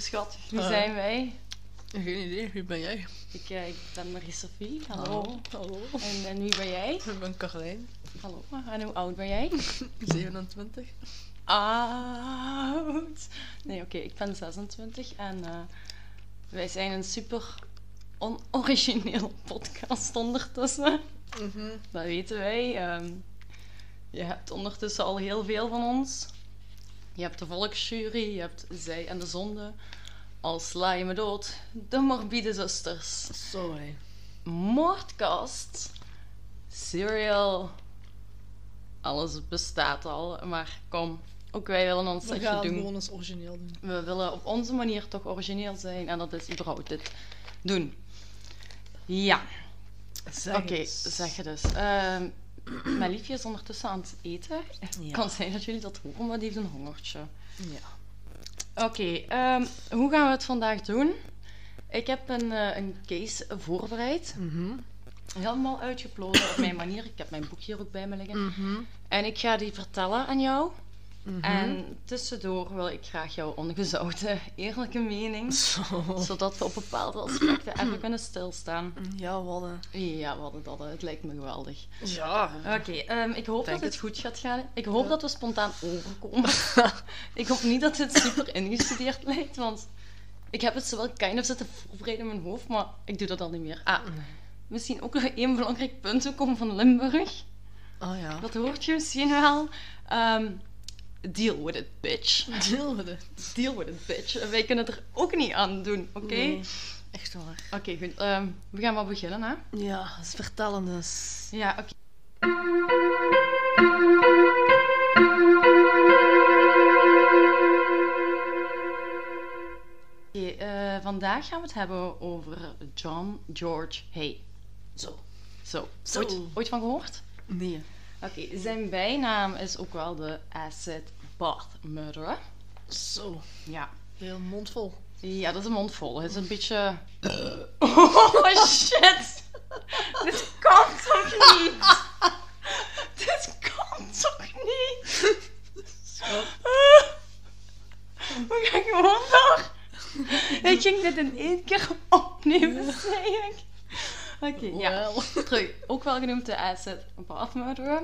schat. Wie Hi. zijn wij? Geen idee, wie ben jij? Ik, eh, ik ben Marie-Sophie. Hallo. Hallo. En, en wie ben jij? Ik ben Carlijn, Hallo. En hoe oud ben jij? 27. Oud. Nee, oké, ik ben 26 en eh, wij zijn een super onorigineel podcast ondertussen. Mhm. Dat weten wij. Ehm, je hebt ondertussen al heel veel van ons. Je hebt de volksjury, je hebt Zij en de Zonde. Al sla je me dood. De morbide zusters. Zo hé. Moordkast. Serial. Alles bestaat al. Maar kom, ook wij willen ons We gaan het doen. gewoon eens origineel doen. We willen op onze manier toch origineel zijn. En dat is überhaupt dit doen. Ja. Zeg Oké, zeg je dus. Mijn liefje is ondertussen aan het eten. Ja. kan zijn dat jullie dat horen, maar die heeft een hongertje. Ja. Oké, ehm, hoe gaan we het vandaag doen? Ik heb een, eh, een case voorbereid. Mhm. Helemaal uitgeplozen op mijn manier. Ik heb mijn boek hier ook bij me liggen. Mhm. En ik ga die vertellen aan jou. Mhm. En tussendoor wil ik graag jouw ongezouten, eerlijke mening. Zo. Zodat we op bepaalde aspecten even kunnen stilstaan. Ja, wat een... Ja, wat het dat. Het lijkt me geweldig. Ja. Oké, ehm, ik hoop Denk dat het het. goed gaat gaan. Ik hoop dat we spontaan overkomen. ik hoop niet dat het super ingestudeerd lijkt, want ik heb het zo wel kind of zitten voorbereiden in mijn hoofd, maar ik doe dat al niet meer. Ah, misschien ook nog één belangrijk punt. We komen van Limburg. Oh ja. Dat hoort je misschien wel. Ehm, deal with it, bitch. Deel we het. Deal with it, bitch. Wij kunnen er ook niet aan doen, oké? Nee, Echt waar. Oké, goed. Ehm, we gaan maar beginnen, hè? Ja, eens vertellen dus. Ja, oké. Oké, eh, vandaag gaan we het hebben over John George Hay. Zo. Zo, Zo. Ooit, ooit van gehoord? Nee. Oké, zijn bijnaam is ook wel de Acid Bath Murderer. Zo. Ja. Heel mondvol. Ja, dat is een mond vol. Het is een beetje... Oh, shit! Dit kan toch niet? Dit kan toch niet? We gaan gewoon door. Ik ging dit in één keer opnemen, zei ik. Oké, ja. Terug. Ook wel genoemd de Acid Bath Murderer.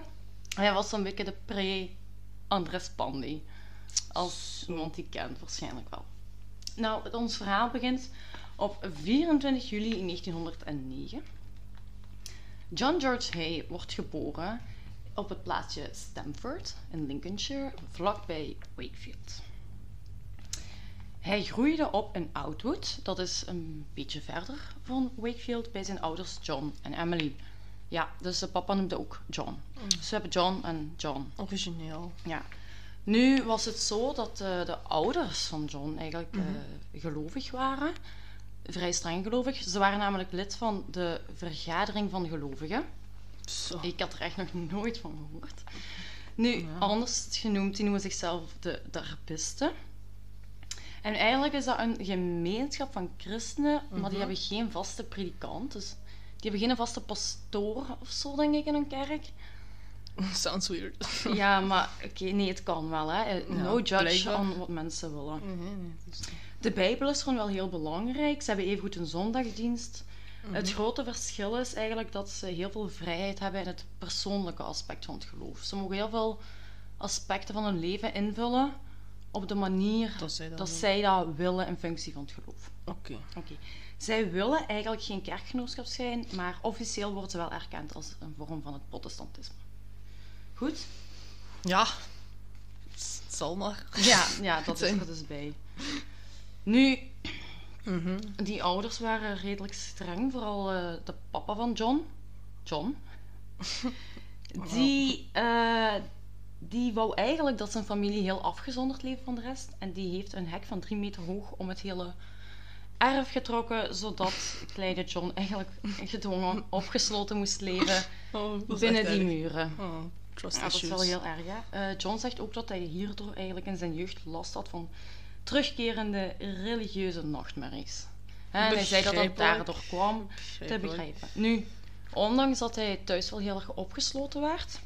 Hij was zo'n beetje de pre-Andres Pandy. Als iemand die kent, waarschijnlijk wel. Nou, het- ons verhaal begint op 24 juli 1909. John George Hay wordt geboren op het plaatsje Stamford in Lincolnshire, vlakbij Wakefield. Hij groeide op in Outwood, dat is een beetje verder van Wakefield, bij zijn ouders John en Emily. Ja, dus de papa noemde ook John. Dus we hebben John en John. Origineel. Ja. Nu was het zo dat eh, de ouders van John eigenlijk Mhm. eh, gelovig waren. Vrij streng gelovig. Ze waren namelijk lid van de Vergadering van Gelovigen. Zo. Ik had er echt nog nooit van gehoord. Nu, Ja. anders genoemd, die noemen zichzelf de Darpisten. En eigenlijk is dat een gemeenschap van christenen, maar die Mhm. hebben geen vaste predikant. Dus die hebben geen vaste pastoor of zo, denk ik, in een kerk. Sounds weird. Ja, maar oké, nee, het kan wel. Hè. No judge blijkbaar. on wat mensen willen. Nee, nee, is. De Bijbel is gewoon wel heel belangrijk. Ze hebben evengoed een zondagdienst. Mhm. Het grote verschil is eigenlijk dat ze heel veel vrijheid hebben in het persoonlijke aspect van het geloof. Ze mogen heel veel aspecten van hun leven invullen op de manier Dat zij dat dat doen. zij dat willen in functie van het geloof. Oké. Oké. Zij willen eigenlijk geen kerkgenootschap zijn, maar officieel worden ze wel erkend als een vorm van het protestantisme. Goed? Ja. Het zal maar. Ja, ja dat is er dus bij. Nu, Mhm. die ouders waren redelijk streng, vooral eh, de papa van John. John. Die, die wou eigenlijk dat zijn familie heel afgezonderd leefde van de rest. En die heeft een hek van drie meter hoog om het hele erf getrokken, zodat kleine John eigenlijk gedwongen opgesloten moest leven Oh, binnen die erg. muren. Oh, trust Ja, dat is wel heel erg, hè. Eh, John zegt ook dat hij hierdoor eigenlijk in zijn jeugd last had van terugkerende religieuze nachtmerries. Hè, En hij zei dat dat daardoor kwam te begrijpen. Nu, ondanks dat hij thuis wel heel erg opgesloten werd,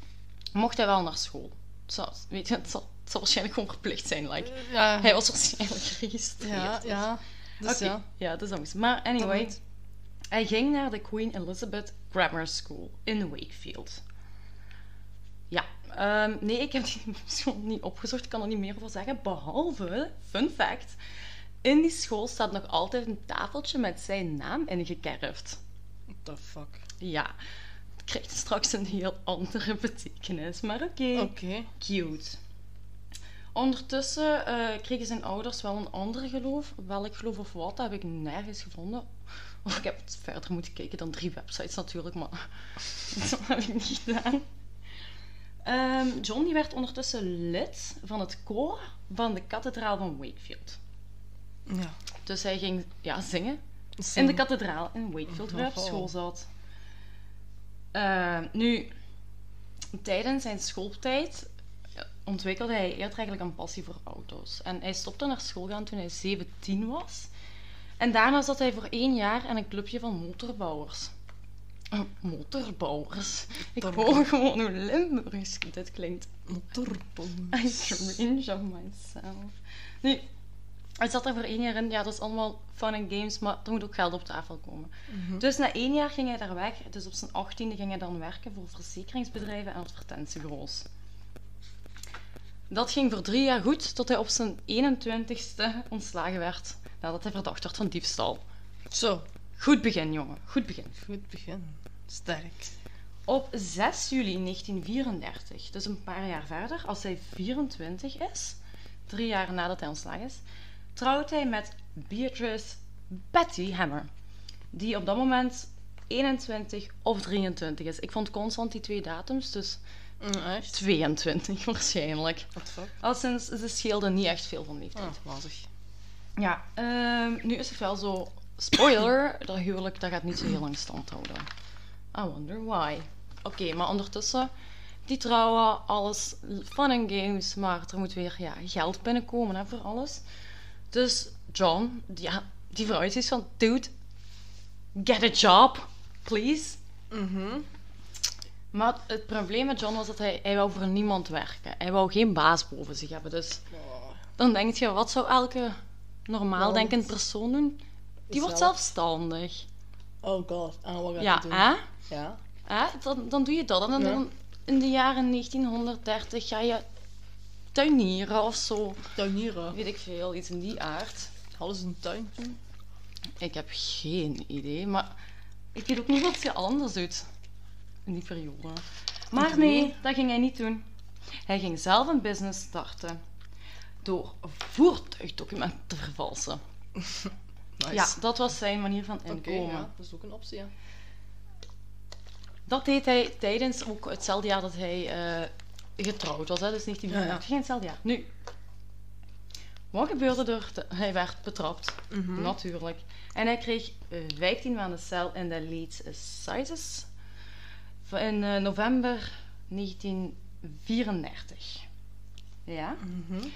mocht hij wel naar school. Het zou, weet je, het zal, het zal waarschijnlijk gewoon verplicht zijn. Like. Ja, Hij was waarschijnlijk geregistreerd. ja, ja. Dus Oké, ja. ja, dat is. Maar anyway, hij ging naar de Queen Elizabeth Grammar School in Wakefield. Ja, ehm, nee, ik heb die school niet opgezocht. Ik kan er niet meer over zeggen. Behalve, fun fact, in die school staat nog altijd een tafeltje met zijn naam ingekerfd. What the fuck. Ja, krijgt straks een heel andere betekenis. Maar oké, Oké. cute. Ondertussen eh, kregen zijn ouders wel een ander geloof. Welk geloof of wat, dat heb ik nergens gevonden. Of ik heb het verder moeten kijken dan drie websites natuurlijk, maar dat heb ik niet gedaan. Ehm, John die werd ondertussen lid van het koor van de kathedraal van Wakefield. Ja. Dus hij ging ja, zingen in de kathedraal in Wakefield, waar hij op Oh. school zat. Eh, nu, tijdens zijn schooltijd eh, ontwikkelde hij eerder eigenlijk een passie voor auto's. En hij stopte naar school gaan toen hij 17 was. En daarna zat hij voor één jaar in een clubje van motorbouwers. Eh, motorbouwers? Ik hoor gewoon hoe Limburgs dit klinkt. Motorbom. I cringe of myself. Nu, hij zat er voor één jaar in. Ja, dat is allemaal fun en games, maar er moet ook geld op tafel komen. Mhm. Dus na één jaar ging hij daar weg. Dus op zijn achttiende ging hij dan werken voor verzekeringsbedrijven en advertentiebureaus. Dat ging voor drie jaar goed, tot hij op zijn 21ste ontslagen werd. Nadat hij verdacht werd van diefstal. Zo. Goed begin, jongen. Goed begin. Goed begin. Sterk. Op 6 juli 1934, dus een paar jaar verder, als hij 24 is, drie jaar nadat hij ontslagen is, trouwt hij met Beatrice Betty Hammer, die op dat moment 21 of 23 is. Ik vond constant die twee datums, dus Mm, echt? 22 waarschijnlijk. What the fuck? Al sinds ze scheelden niet echt veel van leeftijd. Wazig. Ja, ehm, nu is het wel zo. Spoiler, dat huwelijk dat gaat niet zo heel lang stand houden. I wonder why. Oké, maar ondertussen, die trouwen, alles fun en games, maar er moet weer ja, geld binnenkomen hè, voor alles. Dus John, die- ja, die vrouw is van, dude, get a job, please. Mhm. Maar het probleem met John was dat hij, hij wou voor niemand werken. Hij wou geen baas boven zich hebben, dus Oh, dan denk je, wat zou elke normaal denkend persoon doen? Die wordt Zelf- zelfstandig. Oh god. En wat gaat Ja, doen? hè? Ja. hè? Dan, dan doe je dat. En dan, Ja. dan in de jaren 1930 ga je tuinieren of zo. Tuinieren. Weet ik veel, iets in die aard. Hadden ze een tuintje? Ik heb geen idee, maar ik weet ook niet wat je anders doet in die periode. Maar nee, dat ging hij niet doen. Hij ging zelf een business starten door voertuigdocumenten te vervalsen. Nice. Ja, dat was zijn manier van inkomen. ja. Dat is ook een optie, ja. Dat deed hij tijdens ook hetzelfde jaar dat hij eh, getrouwd was. Hè? Dus 1934, geen hetzelfde jaar. Nu, wat gebeurde er? Hij werd betrapt, Mhm. natuurlijk. En hij kreeg eh, 15 maanden cel in de Leeds Assizes in eh, november 1934. Ja? Mhm.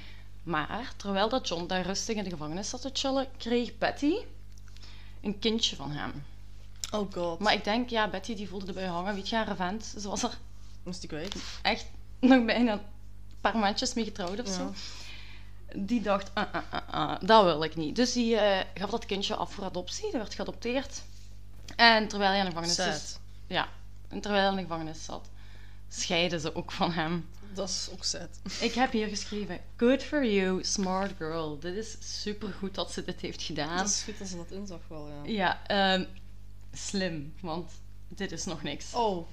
Maar terwijl dat John daar rustig in de gevangenis zat te chillen, kreeg Betty een kindje van hem. Oh god. Maar ik denk, ja, Betty die voelde erbij hangen. Weet je, haar vent, ze was er Moest ik kwijt? echt nog bijna een paar maandjes mee getrouwd of Ja. zo. Die dacht, ah, ah, ah, ah, dat wil ik niet. Dus die eh, gaf dat kindje af voor adoptie. Dat werd geadopteerd. En terwijl hij in de gevangenis zat, ja, en terwijl hij in de gevangenis zat, scheiden ze ook van hem. Dat is ook sad. Ik heb hier geschreven, good for you, smart girl. Dit is supergoed dat ze dit heeft gedaan. Dat is goed dat ze dat inzag wel, ja. Ja, ehm, slim, want dit is nog niks. Oh,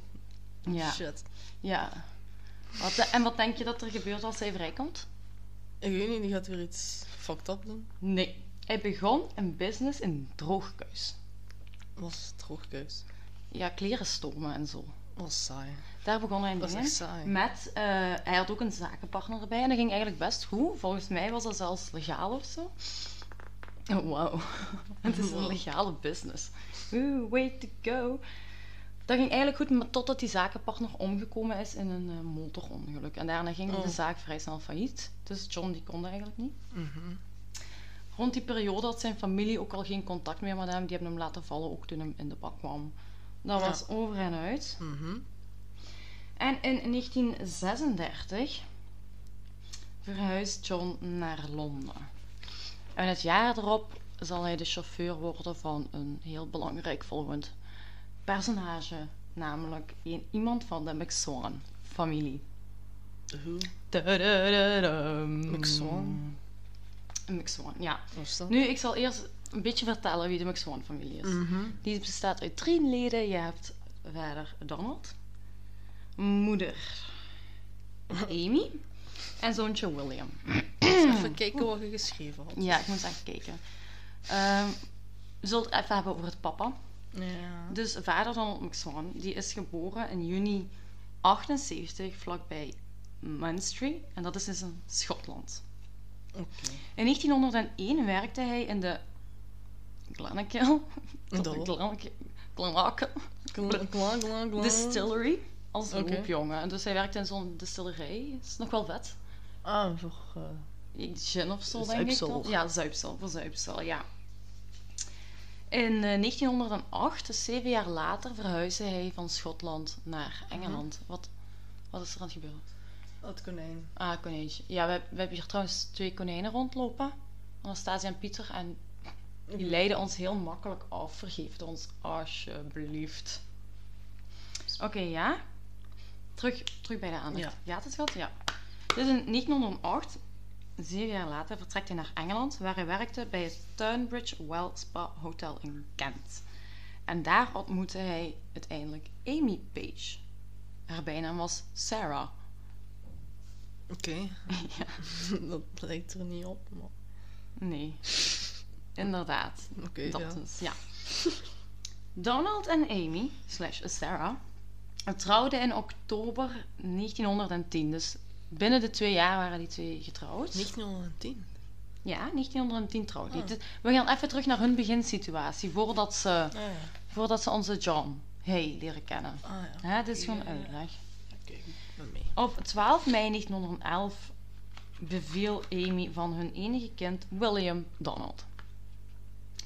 ja, shit. ja. Wat, en wat denk je dat er gebeurt als hij vrijkomt? Ik weet niet, die gaat weer iets fucked up doen. Nee. Hij begon een business in droogkuis. Was droogkeus. Ja, kleren stomen en zo. Was saai. Daar begon hij mee. saai. Met, eh, hij had ook een zakenpartner erbij en dat ging eigenlijk best goed. Volgens mij was dat zelfs legaal of zo. Oh, wow. Het is een legale business. Oeh, way to go. Dat ging eigenlijk goed, maar totdat die zakenpartner omgekomen is in een eh, motorongeluk. En daarna ging Oh. de zaak vrij snel failliet. Dus John die kon eigenlijk niet. Mhm. Rond die periode had zijn familie ook al geen contact meer met hem. Die hebben hem laten vallen ook toen hij in de bak kwam. Dat Ja. was over en uit. Mhm. En in 1936 verhuist John naar Londen. En het jaar erop zal hij de chauffeur worden van een heel belangrijk volgend personage, namelijk een, iemand van de McSwan-familie. Hoe? Tadadadam. McSwan? McSwan, ja. Nu, ik zal eerst een beetje vertellen wie de McSwan-familie is. Mhm. Die bestaat uit drie leden. Je hebt vader Donald, moeder Amy en zoontje William. Even kijken wat je geschreven had. Ja, ik moet even kijken. Ehm we zullen het even hebben over het papa. Ja. Dus vader Donald McSwan, die is geboren in juni 78 vlakbij Munstry. En dat is dus in Schotland. In 1901 werkte hij in de Glennakill. Glennakill. Distillery. Als loopjongen. En dus hij werkte in zo'n distillerij. Is nog wel vet. Ah, voor... eh, Gin of zo, denk ik. dan. Ja, zuipsel. Voor zuipsel, ja. In eh, 1908, dus zeven jaar later, verhuisde hij van Schotland naar Engeland. Wat, wat is er aan het gebeuren? het konijn. Ah, konijntje. Ja, we, we hebben hier trouwens twee konijnen rondlopen. Anastasia en Pieter. En die leiden ons heel makkelijk af. Vergeef het ons, alsjeblieft. Oké, ja. Terug, terug bij de aandacht. Ja. Gaat het goed? Ja. Dus in 1908, zeven jaar later, vertrekt hij naar Engeland, waar hij werkte bij het Tunbridge Well Spa Hotel in Kent. En daar ontmoette hij uiteindelijk Amy Page. Haar bijnaam was Sarah. Oké. ja. dat lijkt er niet op, maar... Nee. Inderdaad. Oké, Dat ja. is, ja. Donald en Amy, slash Sarah, trouwden in oktober 1910. Dus binnen de twee jaar waren die twee getrouwd. 1910. Ja, 1910 trouwden die. Ah. Dus we gaan even terug naar hun beginsituatie, voordat ze, Ah ja. voordat ze onze John Hay leren kennen. Ah ja. Dit is gewoon uitleg. Oké, mee. Op 12 mei 1911 beviel Amy van hun enige kind William Donald.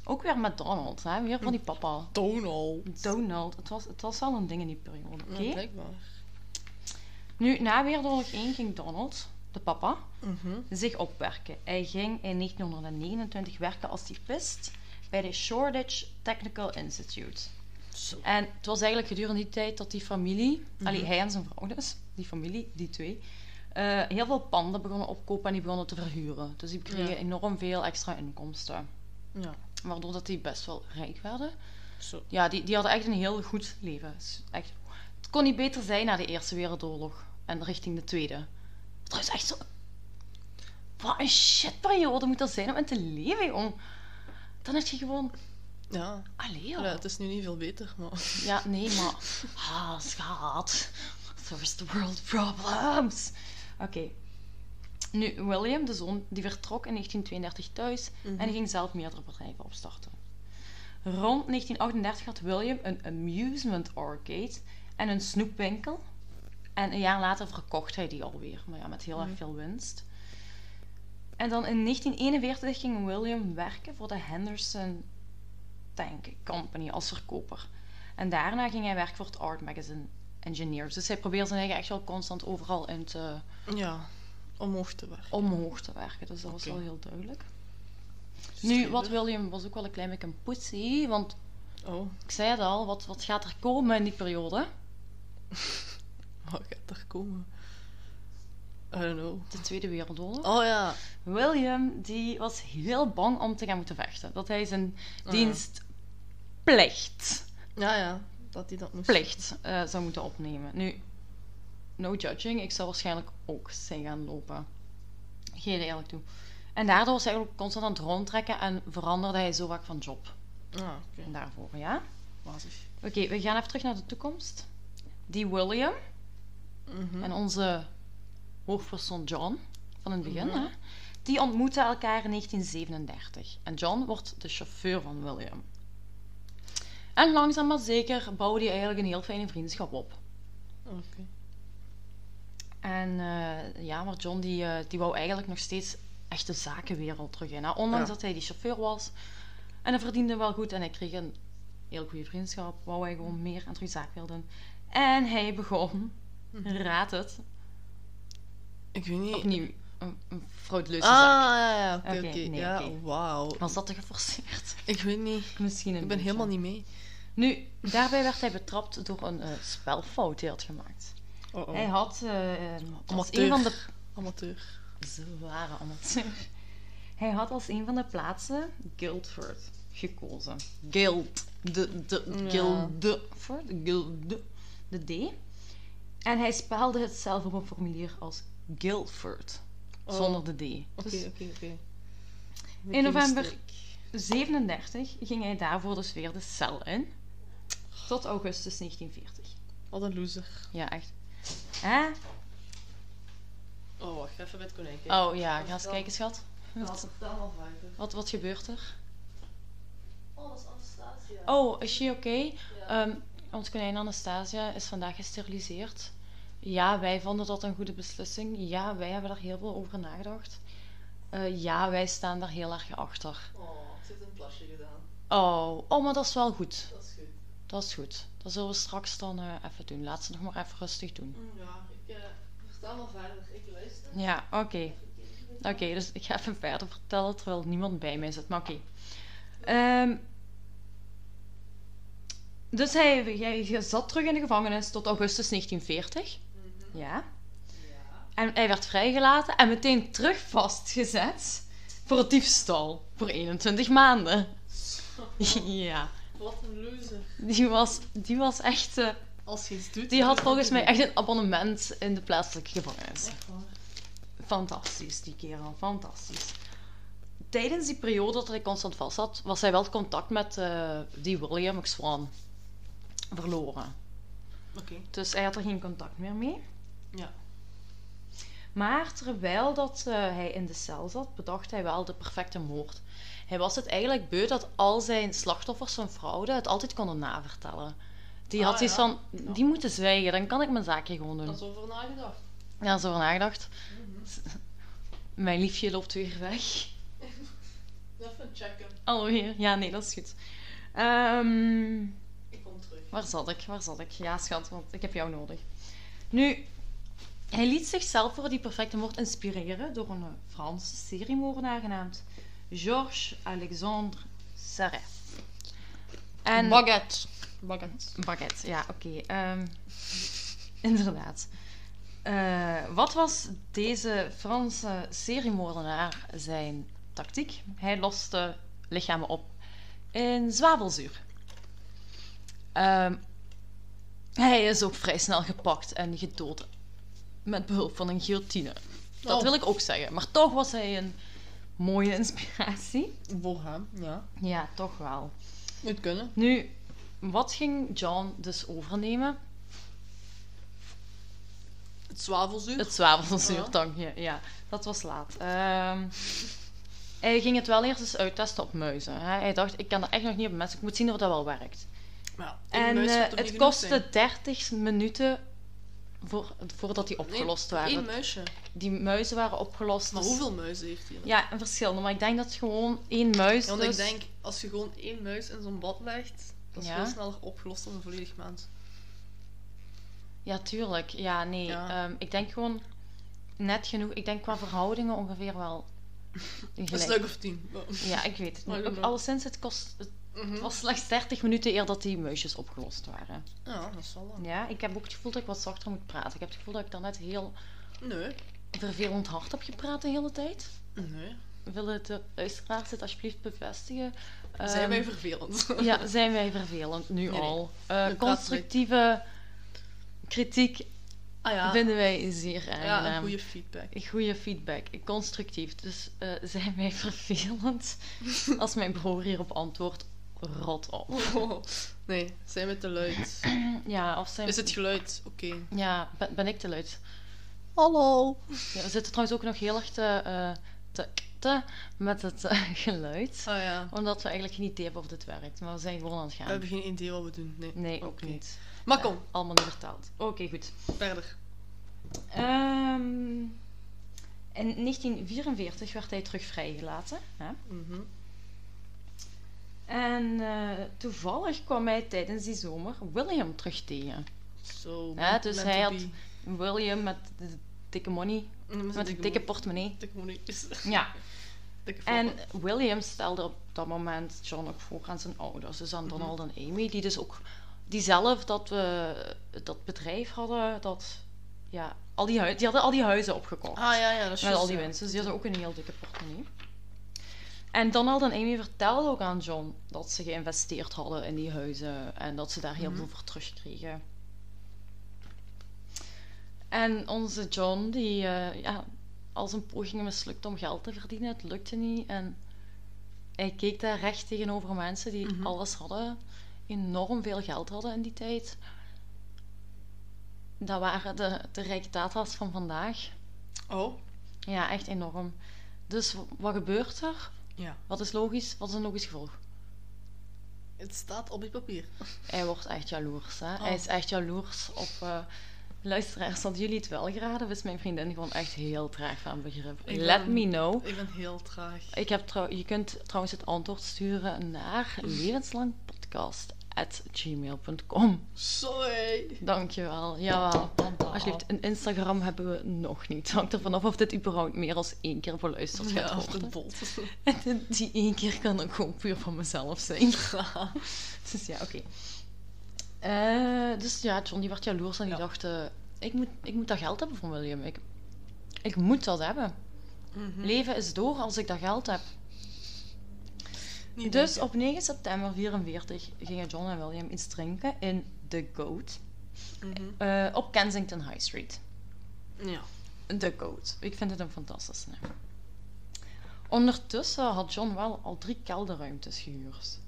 Ook weer met Donald, hè? weer van die papa. Donald. Donald. Het was, het was wel een ding in die periode, oké? Ja, blijkbaar. Nu, na Wereldoorlog 1 ging Donald, de papa, Mhm. zich opwerken. Hij ging in 1929 werken als typist bij de Shoreditch Technical Institute. Zo. En het was eigenlijk gedurende die tijd dat die familie, allee, hij en zijn vrouw dus, die familie, die twee, eh, heel veel panden begonnen opkopen en die begonnen te verhuren. Dus die kregen Ja. enorm veel extra inkomsten. Ja. Waardoor dat die best wel rijk werden. Zo. Ja, die, die hadden echt een heel goed leven. Echt, kon niet beter zijn na de Eerste Wereldoorlog en richting de Tweede. Trouwens, echt zo... Wat een shitperiode moet dat zijn om in te leven, jong. Dan heb je gewoon... Ja. Allee, ja. Het is nu niet veel beter, maar... Ja, nee, maar... Ah, schat. First world problems. Oké. Nu, William, de zoon, die vertrok in 1932 thuis en die ging zelf meerdere bedrijven opstarten. Rond 1938 had William een amusement arcade en een snoepwinkel. En een jaar later verkocht hij die alweer, maar ja, met heel erg veel winst. En dan in 1941 ging William werken voor de Henderson Tank Company als verkoper. En daarna ging hij werken voor het Art Magazine Engineers. Dus hij probeerde zijn eigen echt wel constant overal in te, Ja. Omhoog te werken. omhoog te werken. Dus dat was wel heel duidelijk. Nu, wat William was ook wel een klein beetje een pussy. Want Oh, ik zei het al, wat, wat gaat er komen in die periode? Wat gaat er komen? I don't know. De Tweede Wereldoorlog. Oh ja. William die was heel bang om te gaan moeten vechten. Dat hij zijn ja. dienstplicht Ja, ja. Dat hij dat moest. plicht eh, zou moeten opnemen. Nu, no judging, ik zou waarschijnlijk ook zijn gaan lopen. Geef eerlijk toe. En daardoor was hij ook constant aan het rondtrekken en veranderde hij zo vaak van job. Ah, oké. En daarvoor, ja? Oké, we gaan even terug naar de toekomst. Die William Mhm. en onze hoofdpersoon John van het begin, Mhm. hè, die ontmoeten elkaar in 1937. En John wordt de chauffeur van William. En langzaam maar zeker bouwde hij eigenlijk een heel fijne vriendschap op. Oké. En eh, ja, maar John die, eh, die wou eigenlijk nog steeds echt de zakenwereld terug in. Hè? Ondanks Ja. dat hij die chauffeur was. En hij verdiende wel goed en hij kreeg een heel goede vriendschap. Wou hij gewoon meer aan de zaakwereld in. En hij begon Raad het. Ik weet niet. Opnieuw. Een, een fraudeleuze Ah, zaak. ja, ja, oké, nee, ja, wauw. Was dat te geforceerd? Ik weet niet. Misschien een Ik ben beetje. helemaal niet mee. Nu, daarbij werd hij betrapt door een eh, spelfout die hij had gemaakt. Oh, Hij had eh, als Amateur. een van de Amateur. zware amateur. Hij had als een van de plaatsen Guildford gekozen. Guild. De, de, Ja. Guildford. Guilde. De D. En hij spelde het zelf op een formulier als Guildford. Oh. Zonder de D. Oké, Dus oké, oké. in november 37 ging hij daarvoor dus weer de cel in. Tot augustus 1940. Wat een loser. Ja, echt. Hè? Oh, wacht even met konijn. Oh ja, ga eens kijken, schat. Wat? Wat, gebeurt er? Oh, dat is. Oh, is she oké? Ehm, ons konijn Anastasia is vandaag gesteriliseerd. Ja, wij vonden dat een goede beslissing. Ja, wij hebben daar heel veel over nagedacht. Eh, ja, wij staan daar heel erg achter. Oh, ze heeft een plasje gedaan. Oh, oh, maar dat is wel goed. Dat is goed. Dat is goed. Dat zullen we straks dan eh, even doen. Laat ze nog maar even rustig doen. Mm, Ja, ik uh, vertel maar verder. Ik luister. Ja, oké. Oké, dus ik ga even verder vertellen terwijl niemand bij mij zit. Maar oké. Ehm, dus hij, hij zat terug in de gevangenis tot augustus 1940. Mhm. Ja. Ja. En hij werd vrijgelaten en meteen terug vastgezet voor het diefstal. Voor 21 maanden. ja. Wat een loser. Die was, die was echt... eh, Als je iets doet... die had volgens mij echt een abonnement in de plaatselijke gevangenis. Echt waar. Fantastisch, die kerel. Fantastisch. Tijdens die periode dat hij constant vast zat, was hij wel contact met eh, die William McSwan verloren. Oké. Dus hij had er geen contact meer mee. Ja. Maar terwijl dat, eh, hij in de cel zat, bedacht hij wel de perfecte moord. Hij was het eigenlijk beu dat al zijn slachtoffers van fraude het altijd konden navertellen. Die Ah, had zoiets ja. van, die moeten zwijgen, dan kan ik mijn zaakje gewoon doen. Dat is over nagedacht. Ja, zo over nagedacht. Mhm. Mijn liefje loopt weer weg. Even checken. Alweer. Ja, nee, dat is goed. Ehm, terug. Waar zat ik? Waar zat ik? Ja, schat, want ik heb jou nodig. Nu, hij liet zichzelf voor die perfecte moord inspireren door een eh, Franse seriemoordenaar genaamd Georges Alexandre Sarret. En Baguette. Baguette. Baguette, ja, oké. ehm, inderdaad. Eh, wat was deze Franse seriemoordenaar zijn tactiek? Hij loste lichamen op in zwavelzuur. Ehm, hij is ook vrij snel gepakt en gedood met behulp van een guillotine. Dat Oh. wil ik ook zeggen. Maar toch was hij een mooie inspiratie. Voor hem, ja. Ja, toch wel. Moet kunnen. Nu, wat ging John dus overnemen? Het zwavelzuur. Het zwavelzuur, Ja. dank je. Ja, dat was laat. Ehm, hij ging het wel eerst eens uittesten op muizen. Hè. Hij dacht, ik kan dat echt nog niet op mensen. Ik moet zien of dat wel werkt. Maar ja, En eh, het kostte zijn? 30 minuten voor, voordat die opgelost Nee, waren. één muisje. Die muizen waren opgelost. Maar dus- hoeveel muizen heeft hij? Ja, een verschillende. Maar ik denk dat gewoon één muis. Ja, want dus- ik denk, als je gewoon één muis in zo'n bad legt, dat is Ja. veel sneller opgelost dan een volledig mens. Ja, tuurlijk. Ja, nee. Ja. ehm, ik denk gewoon net genoeg. Ik denk qua verhoudingen ongeveer wel. Een stuk of tien. Ja, ik weet het niet. Ook alleszins, het, kost, het Mhm. was slechts 30 minuten eer dat die muisjes opgelost waren. Ja, dat is wel lang. Ja, ik heb ook het gevoel dat ik wat zachter moet praten. Ik heb het gevoel dat ik dan net heel Nee. vervelend hard heb gepraat de hele tijd. Nee. Willen de luisteraars dit alsjeblieft bevestigen? Zijn Ehm, wij vervelend? Ja, zijn wij vervelend nu Nee, al? Eh, constructieve kritiek Ah ja. vinden wij zeer ja, aangenaam. een goede feedback. Goede feedback, constructief. Dus eh, zijn wij vervelend als mijn broer hierop antwoordt, rot op. Oh, nee, zijn we te luid? Ja, of zijn... Is het geluid? Oké. Ja, ben, ben ik te luid? Hallo. Ja, we zitten trouwens ook nog heel erg te, eh, te, te met het eh, geluid. Ah ja. Omdat we eigenlijk geen idee hebben of dit werkt. Maar we zijn gewoon aan het We gaan. hebben geen idee wat we doen. Nee. Nee, ook niet. Maar kom, Eh, allemaal niet vertaald. Oké, goed. verder. Ehm, in 1944 werd hij terug vrijgelaten. Hè? Mhm. En eh, toevallig kwam hij tijdens die zomer William terug tegen. Zo. Ja, dus hij had-. William met de dikke money, met de dikke portemonnee. Dikke monetjes. Ja, Dikke en. William stelde op dat moment John ook voor aan zijn ouders. Dus aan Donald en Amy, die dus ook... Die zelf dat we dat bedrijf hadden, dat... Ja, al die, die hadden al die huizen opgekocht. Ah ja, ja, dat is Met juist, al die ja. winsten. Dus die hadden ook een heel dikke portemonnee. En Donald en Amy vertelden ook aan John dat ze geïnvesteerd hadden in die huizen en dat ze daar heel Mhm. veel voor terugkregen. En onze John, die eh, ja, al zijn pogingen mislukte om geld te verdienen, het lukte niet. En hij keek daar recht tegenover mensen die Mhm. alles hadden, enorm veel geld hadden in die tijd. Dat waren de, de rijke tata's van vandaag. Oh, Ja, echt enorm. Dus wat gebeurt er? Ja. Wat is logisch? Wat is een logisch gevolg? Het staat op het papier. Hij wordt echt jaloers. Hè? Hij Oh. is echt jaloers op... eh, luisteraars, hadden jullie het wel geraden? Is mijn vriendin gewoon echt heel traag van begrip? Ik Let ben- me know. Ik ben heel traag. Ik heb trouw- je kunt trouwens het antwoord sturen naar levenslangpodcast.gmail.com Sorry. Dankjewel. Jawel. Alsjeblieft, een Instagram hebben we nog niet. Hangt ervan af of dit überhaupt meer dan één keer beluisterd gaat Ja, de worden. bot. En die één keer kan ook gewoon puur van mezelf zijn. Dus ja, oké. Eh, dus ja, John die werd jaloers en die Ja. dacht... eh, ik, moet, ik moet dat geld hebben van William. Ik, ik moet dat hebben. Mhm. Leven is door als ik dat geld heb. Niet Dus denken. op 9 september 44 gingen John en William iets drinken in The Goat. Mhm. eh, op Kensington High Street. Ja. The Goat. Ik vind het een fantastische naam. Ondertussen had John wel al drie kelderruimtes gehuurd.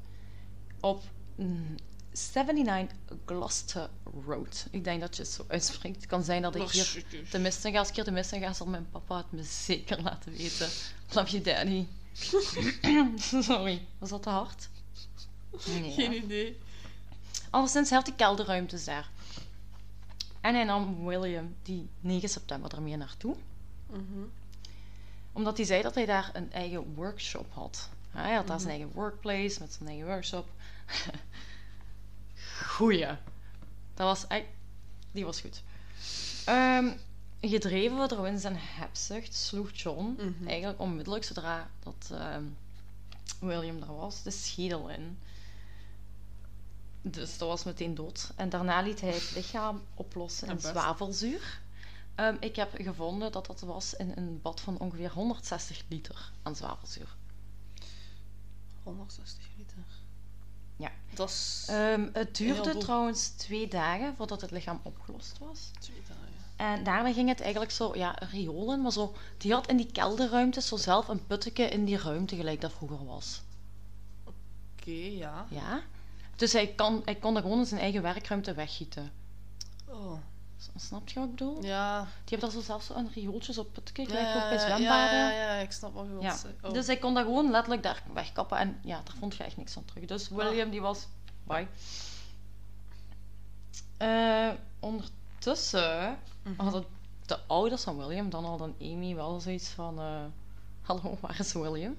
Op mm, 79 Gloucester Road. Ik denk dat je het zo uitspreekt. Het kan zijn dat ik hier de misten ga. Als ik hier de ga, zal mijn papa het me zeker laten weten. Love you, daddy. Sorry, was dat te hard? Nee. Geen hè? idee. Alleszins, hij had die kelderruimtes daar. En hij nam William die 9 september ermee naartoe. Mhm. Omdat hij zei dat hij daar een eigen workshop had. Hij had daar zijn Mhm. eigen workplace met zijn eigen workshop. Goeie. Dat was. Die was goed. Ehm, gedreven door in zijn hebzucht sloeg John Mhm. eigenlijk onmiddellijk zodra dat ehm, William er was, de schedel in. Dus dat was meteen dood. En daarna liet hij het lichaam oplossen in zwavelzuur. Ehm, ik heb gevonden dat dat was in een bad van ongeveer 160 liter aan zwavelzuur. 160 liter. Ja. Dat is Ehm, het duurde trouwens twee dagen voordat het lichaam opgelost was. twee dagen. En daarna ging het eigenlijk zo, ja, riolen, maar zo... Die had in die kelderruimte zo zelf een putteke in die ruimte, gelijk dat vroeger was. Oké, ja. Ja? Dus hij, kan, hij kon er gewoon in zijn eigen werkruimte weggieten. Oh. Snap je wat ik bedoel? Ja. Die hebben daar zo zelf zo een riooltje op putteke, Ja, gelijk ook bij ja, zwembaden. Ja, ja, ja, ik snap wat je wilt Ja. Oh. Dus hij kon dat gewoon letterlijk daar wegkappen en ja, daar vond je echt niks van terug. Dus William die was bye. Eh, ondertussen Mhm. hadden de ouders van William, dan al dan Amy, wel zoiets van... eh, Hallo, waar is William?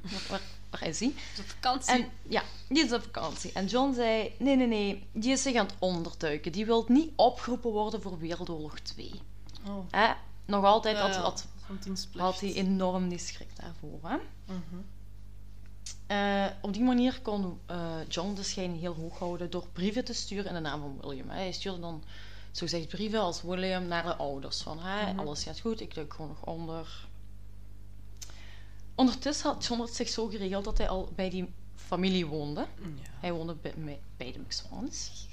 Waar, is hij? De vakantie. En ja, die is op vakantie. En John zei: Nee, nee, nee, die is zich aan het onderduiken. Die wil niet opgeroepen worden voor Wereldoorlog 2. Oh. Hè? Nog altijd Ja, had, hij enorm die schrik daarvoor. Hè? Mhm. Eh, op die manier kon eh, John de schijn heel hoog houden door brieven te sturen in de naam van William. Hè. Hij stuurde dan zogezegd brieven als William naar de ouders. Van hè, Mhm. alles gaat goed, ik duik gewoon nog onder. Ondertussen had John het zich zo geregeld dat hij al bij die familie woonde. Ja. Hij woonde bij, de McSwans.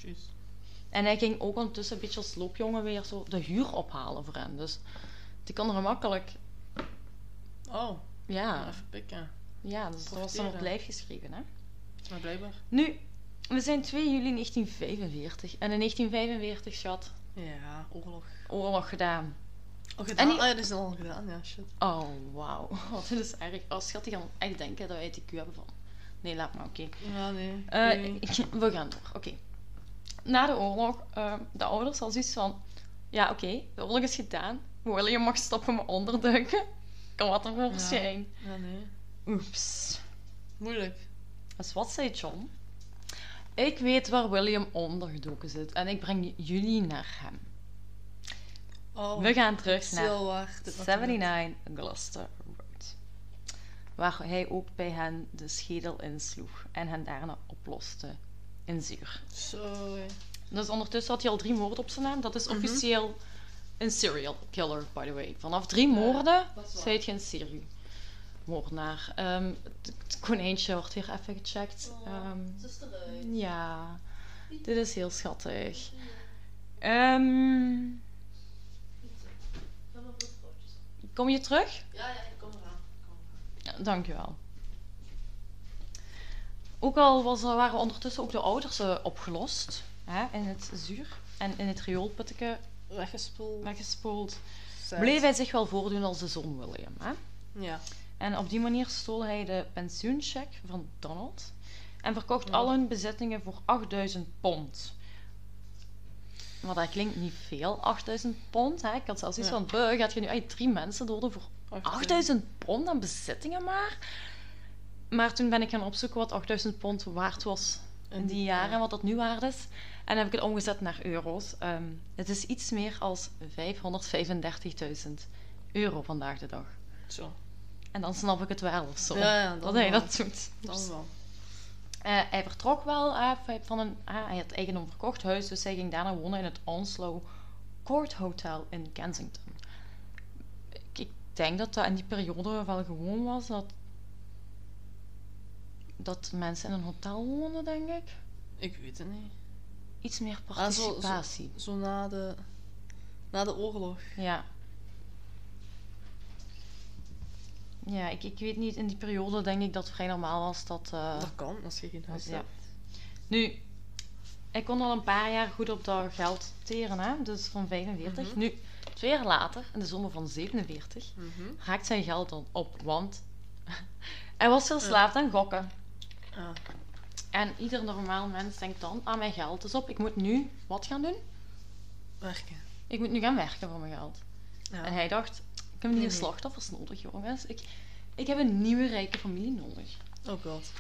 En hij ging ook ondertussen een beetje als loopjongen weer zo de huur ophalen voor hen. Dus die kon er gemakkelijk... Oh, Ja, even pikken. ja dus dat was dan op lijf geschreven. Hè? Maar blijkbaar. Nu, we zijn 2 juli 1945. En in 1945, schat, Ja, oorlog. oorlog gedaan. Oh, En gedaan? die- Ah, ja, dat is al gedaan, ja, shit. Oh, wauw. Oh, dit is erg. Oh, schat, die gaan echt denken dat wij het IQ hebben van... Nee, laat maar, oké. Ja, nee. Eh, nee. we gaan door. Oké. Na de oorlog, eh, de ouders hadden zoiets van... Ja, oké, de oorlog is gedaan. William mag stoppen met onderduiken. Kan wat er voor Ja. zijn. Ja, nee. Oeps. Moeilijk. Dus wat zei John? Ik weet waar William ondergedoken zit en ik breng jullie naar hem. Oh, We gaan terug naar Stil wacht. dit natuurlijk. 79 Gloucester Road. Waar hij ook bij hen de schedel insloeg en hen daarna oploste in zuur. Zo. Dus ondertussen had hij al drie moorden op zijn naam. Dat is Mhm. officieel een serial killer, by the way. Vanaf drie moorden is waar. zijt je een seriemoordenaar. Ehm het, konijntje wordt hier even gecheckt. Oh. Ehm, Het is eruit. ja, dit is heel schattig. Ehm, kom je terug? Ja, ja, ik kom eraan. Ik kom eraan. Ja, dankjewel. Ook al was, waren ondertussen ook de ouders eh, opgelost hè, in het zuur en in het rioolputteke Weggespoeld. weggespoeld, bleef hij zich wel voordoen als de zoon William. Hè? Ja. En op die manier stol hij de pensioencheck van Donald en verkocht Ja. al hun bezittingen voor 8000 pond. Maar dat klinkt niet veel, 8000 pond. Hè? Ik had zelfs iets Ja. van, "Buh, gaat je nu uit drie mensen doden voor 8000 pond aan bezittingen maar. Maar toen ben ik gaan opzoeken wat 8000 pond waard was in die jaren en wat dat nu waard is. En heb ik het omgezet naar euro's. Ehm, het is iets meer als 535.000 euro vandaag de dag. Zo. En dan snap ik het wel of zo. Ja, dat hij dat doet. Dan wel. Eh, hij vertrok wel eh, van een... ah, hij had eigendom verkocht huis, dus hij ging daarna wonen in het Onslow Court Hotel in Kensington. Ik, ik denk dat dat in die periode wel gewoon was dat... dat mensen in een hotel woonden, denk ik. Ik weet het niet. Iets meer Ah, zo- zo- participatie. Zo na de, na de oorlog. Ja. Ja, ik, ik weet niet, in die periode denk ik dat het vrij normaal was dat... eh, Dat kan, als je geen huis ja. hebt. Nu, ik kon al een paar jaar goed op dat geld teren, hè? dus van 45. Mhm. Nu, twee jaar later, in de zomer van 47, Mhm. raakt zijn geld dan op, want hij was verslaafd aan gokken. Ah, En ieder normaal mens denkt dan, ah, mijn geld is op, ik moet nu wat gaan doen? werken. Ik moet nu gaan werken voor mijn geld. Ja. En hij dacht, ik heb Nee, nieuwe nee. slachtoffers nodig, jongens. Ik, ik heb een nieuwe rijke familie nodig. Oh god.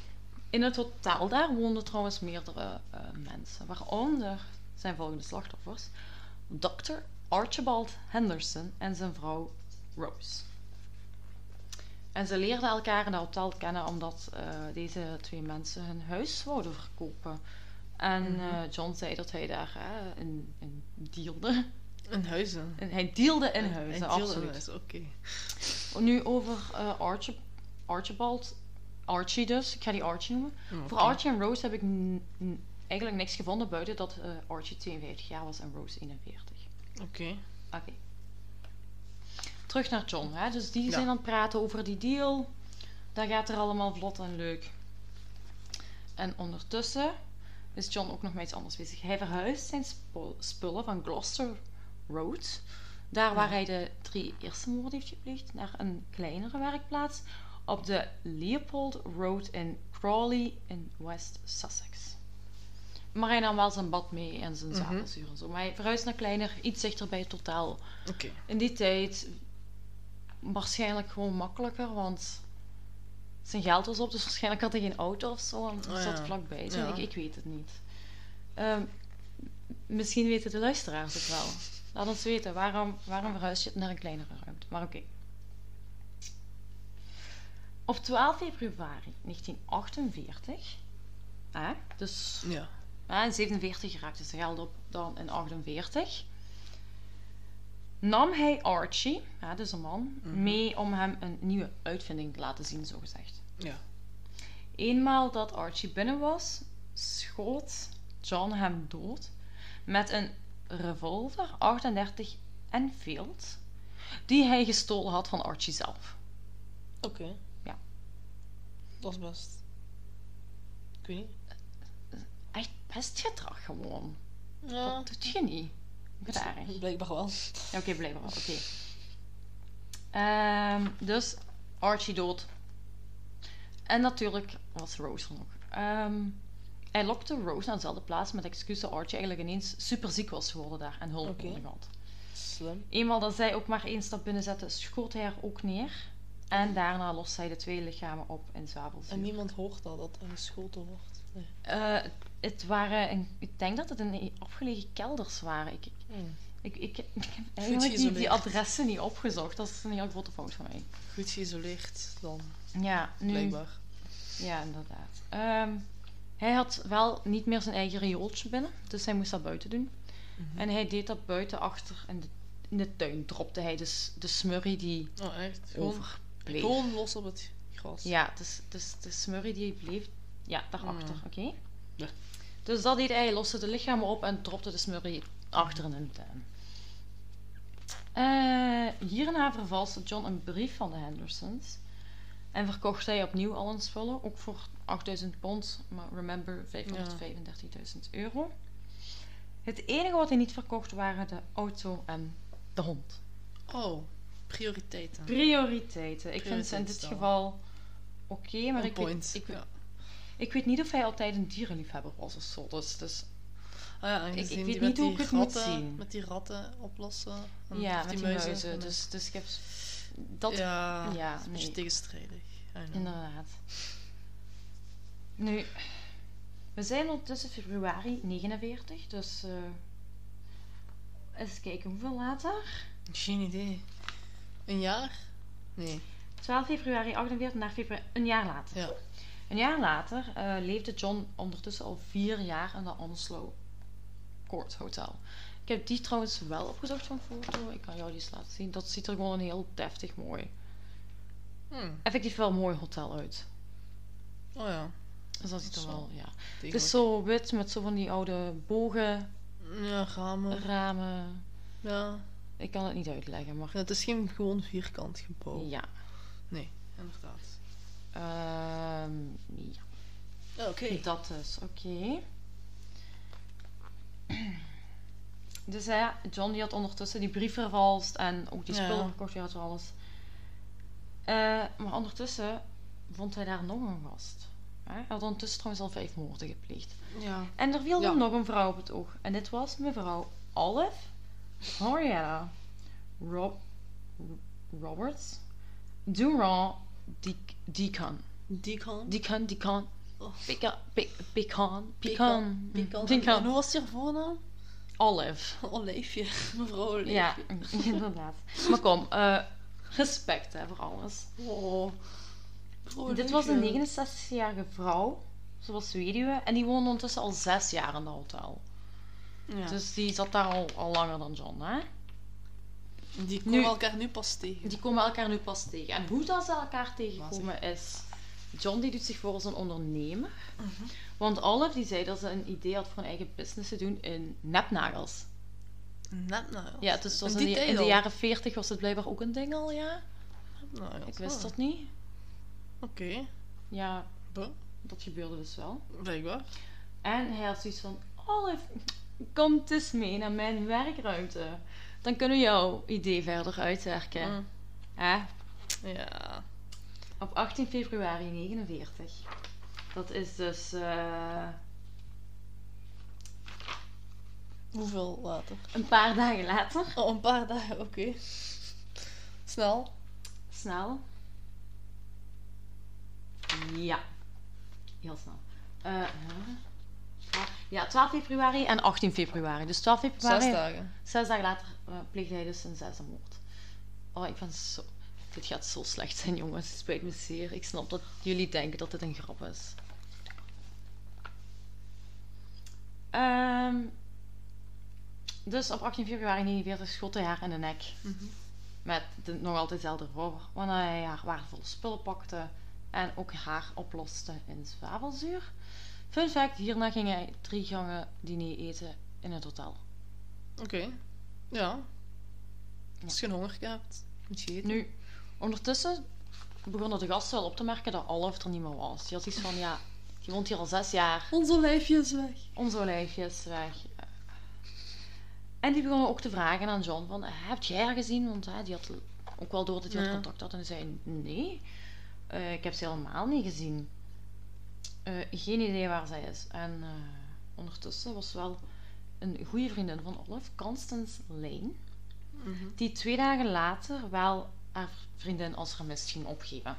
In het hotel daar woonden trouwens meerdere eh, mensen, waaronder zijn volgende slachtoffers: Dr. Archibald Henderson en zijn vrouw Rose. En ze leerden elkaar in het hotel kennen omdat eh, deze twee mensen hun huis wouden verkopen. En Mhm. eh, John zei dat hij daar in, in dealde. In huizen. En hij dealde in huizen, hij absoluut. Oké. Nu over eh, Archib- Archibald, Archie dus, ik ga die Archie noemen. Hm, Voor. Archie en Rose heb ik eigenlijk niks gevonden buiten dat eh, Archie 52 jaar was en Rose 41. Oké. Oké. Terug naar John. Hè? Dus die Ja. zijn aan het praten over die deal. Dat gaat er allemaal vlot en leuk. En ondertussen is John ook nog met iets anders bezig. Hij verhuist zijn spullen van Gloucester Road, daar waar hij de drie eerste moorden heeft gepleegd, naar een kleinere werkplaats op de Leopold Road in Crawley in West Sussex. Maar hij nam wel zijn bad mee en zijn zadelzuur en zo. Maar hij verhuist naar kleiner, iets dichter bij het totaal. In die tijd waarschijnlijk gewoon makkelijker, want zijn geld was op, dus waarschijnlijk had hij geen auto of zo. En Oh zat ja. vlakbij. zo. Ja. Ik, ik weet het niet. Ehm, misschien weten de luisteraars het wel. Laat ons weten, waarom, waarom verhuis je het naar een kleinere ruimte? Maar oké. Op 12 februari 1948, hè, dus Ja. ja, in 47 raakte zijn geld op, dan in 48. Nam hij Archie, ja, dus een man, Mhm. mee om hem een nieuwe uitvinding te laten zien, zogezegd. Ja. Eenmaal dat Archie binnen was, schoot John hem dood met een revolver 38 Enfield, die hij gestolen had van Archie zelf. Oké. Ja. Dat is best. Ik weet niet. Echt best gedrag gewoon. Ja. Dat doet je niet. Graag. Blijkbaar wel. Ja, Oké, blijkbaar wel. Oké. Ehm, dus Archie dood. En natuurlijk was Rose er nog. Ehm, hij lokte Rose naar dezelfde plaats met excuus dat Archie eigenlijk ineens super ziek was geworden daar en hulp nodig had. Slim. Eenmaal dat zij ook maar één stap binnen zette, schoot hij haar ook neer. En daarna lost hij de twee lichamen op in zwavelzuur. En niemand hoort dat, dat er geschoten wordt. Nee. Eh, het waren, een, ik denk dat het in afgelegen kelders waren. Ik, ik, Hmm. Ik, ik, ik heb eigenlijk die, die adressen niet opgezocht. Dat is een heel grote fout van mij. Goed geïsoleerd dan, Ja, nu... blijkbaar. Ja, inderdaad. Ehm, hij had wel niet meer zijn eigen riooltje binnen, dus hij moest dat buiten doen. Mhm. En hij deed dat buiten achter in de, in de tuin. Dropte hij dus de smurrie die Oh, echt? Overbleef. gewoon los op het gras. Ja, dus, dus de smurrie die bleef ja, daarachter, Mm. oké? Ja. Dus dat deed hij. Loste de lichamen op en dropte de smurrie achter in de tuin. Eh, hierna vervalste John een brief van de Hendersons. En verkocht hij opnieuw al een spullen, ook voor 8000 pond, maar remember 535.000 euro. Het enige wat hij niet verkocht waren de auto en de hond. Oh, prioriteiten. Prioriteiten. Ik vind ze in dit geval oké, maar On ik point. weet, ik, ja. ik weet niet of hij altijd een dierenliefhebber was of zo. Dus, dus Ah ja, ik aangezien weet niet hoe ik het moet zien. Met die ratten oplossen. en- ja, met die muizen. Dus, dus ik heb... Dat... ja, ja, dat is een beetje nee. tegenstrijdig. Know. Inderdaad. Nu, we zijn ondertussen februari 49, dus... eh eens kijken, hoeveel later? Geen idee. Een jaar? Nee. 12 februari 48 naar februari... Een jaar later. Ja. Een jaar later eh, leefde John ondertussen al vier jaar in de Onslow Court Hotel. Ik heb die trouwens wel opgezocht van foto. Ik kan jou die eens laten zien. Dat ziet er gewoon heel deftig mooi. Hm. Effectief wel een mooi hotel uit. Oh ja. Dus dat ziet er Zo. wel, ja. Het is zo wit met zo van die oude bogen, Ja, ramen. ramen. Ja. Ik kan het niet uitleggen, maar Ja, Het is geen gewoon vierkant gebouw. ja. Nee, inderdaad. Ehm, ja. Oké. Dat is oké. Dus ja, John die had ondertussen die brief vervalst en ook die spullen verkocht, die had alles. Eh, maar ondertussen vond hij daar nog een gast. Hij had ondertussen trouwens al vijf moorden gepleegd. Ja. En er viel Ja. nog een vrouw op het oog. En dit was mevrouw Olive Henrietta Rob Roberts Durand Deacon. Deacon. Deacon, Deacon. Oh. Pecan, pe- pecan, pecan, Pecan. hoe was je voornaam? Olive. Olijfje. Mevrouw Olijfje. Ja, inderdaad. Maar kom, eh, respect hè, voor alles. Oh. Dit was een Olijfje. 69-jarige vrouw. Ze was weduwe en die woonde ondertussen al zes jaar in dat hotel. Ja. Dus die zat daar al, al langer dan John, hè? die nu- komen elkaar nu pas tegen. Die komen elkaar nu pas tegen. En hoe dat ze elkaar tegenkomen is... John die doet zich voor als een ondernemer. Mhm. Want Olive die zei dat ze een idee had voor een eigen business te doen in nepnagels. Net nou. Ja, dus was In die de, in jaren 40 was het blijkbaar ook een ding al, ja? Nou, ja, Ik wist dat niet. Oké. Ja, Buh. dat gebeurde dus wel. Blijkbaar. En hij had zoiets van, Olive, kom eens mee naar mijn werkruimte. Dan kunnen we jouw idee verder uitwerken. Mm. Hè? Ja. Op 18 februari 49. Dat is dus eh, Hoeveel later? een paar dagen later. Oh, een paar dagen, oké. Snel. Snel. Ja. Heel snel. Eh, ja, 12 februari en 18 februari. Dus 12 februari. Zes dagen. Zes dagen later eh, pleegde hij dus een zesde moord. Oh, ik ben zo... Dit gaat zo slecht zijn, jongens. Het spijt me zeer. Ik snap dat jullie denken dat dit een grap is. Ehm, dus op 18 februari 1949 schot hij haar in de nek. Met de nog altijd dezelfde revolver. Waarna hij haar waardevolle spullen pakte. En ook haar oploste in zwavelzuur. Fun fact, hierna ging hij drie gangen diner eten in het hotel. Oké. Ja. Als je honger hebt, moet je eten. Nu, ondertussen begonnen de gasten wel op te merken dat Olive er niet meer was. Die had iets van, ja, die woont hier al zes jaar. Onze lijfje is weg. Onze olijfje is weg. En die begonnen ook te vragen aan John van, heb jij haar gezien? Want hè, die had ook wel door dat hij Ja. contact had. En hij zei, nee, eh, ik heb ze helemaal niet gezien. Eh, geen idee waar zij is. En eh, ondertussen was wel een goede vriendin van Olive, Constance Lane, die twee dagen later wel haar vriendin als vermist ging opgeven.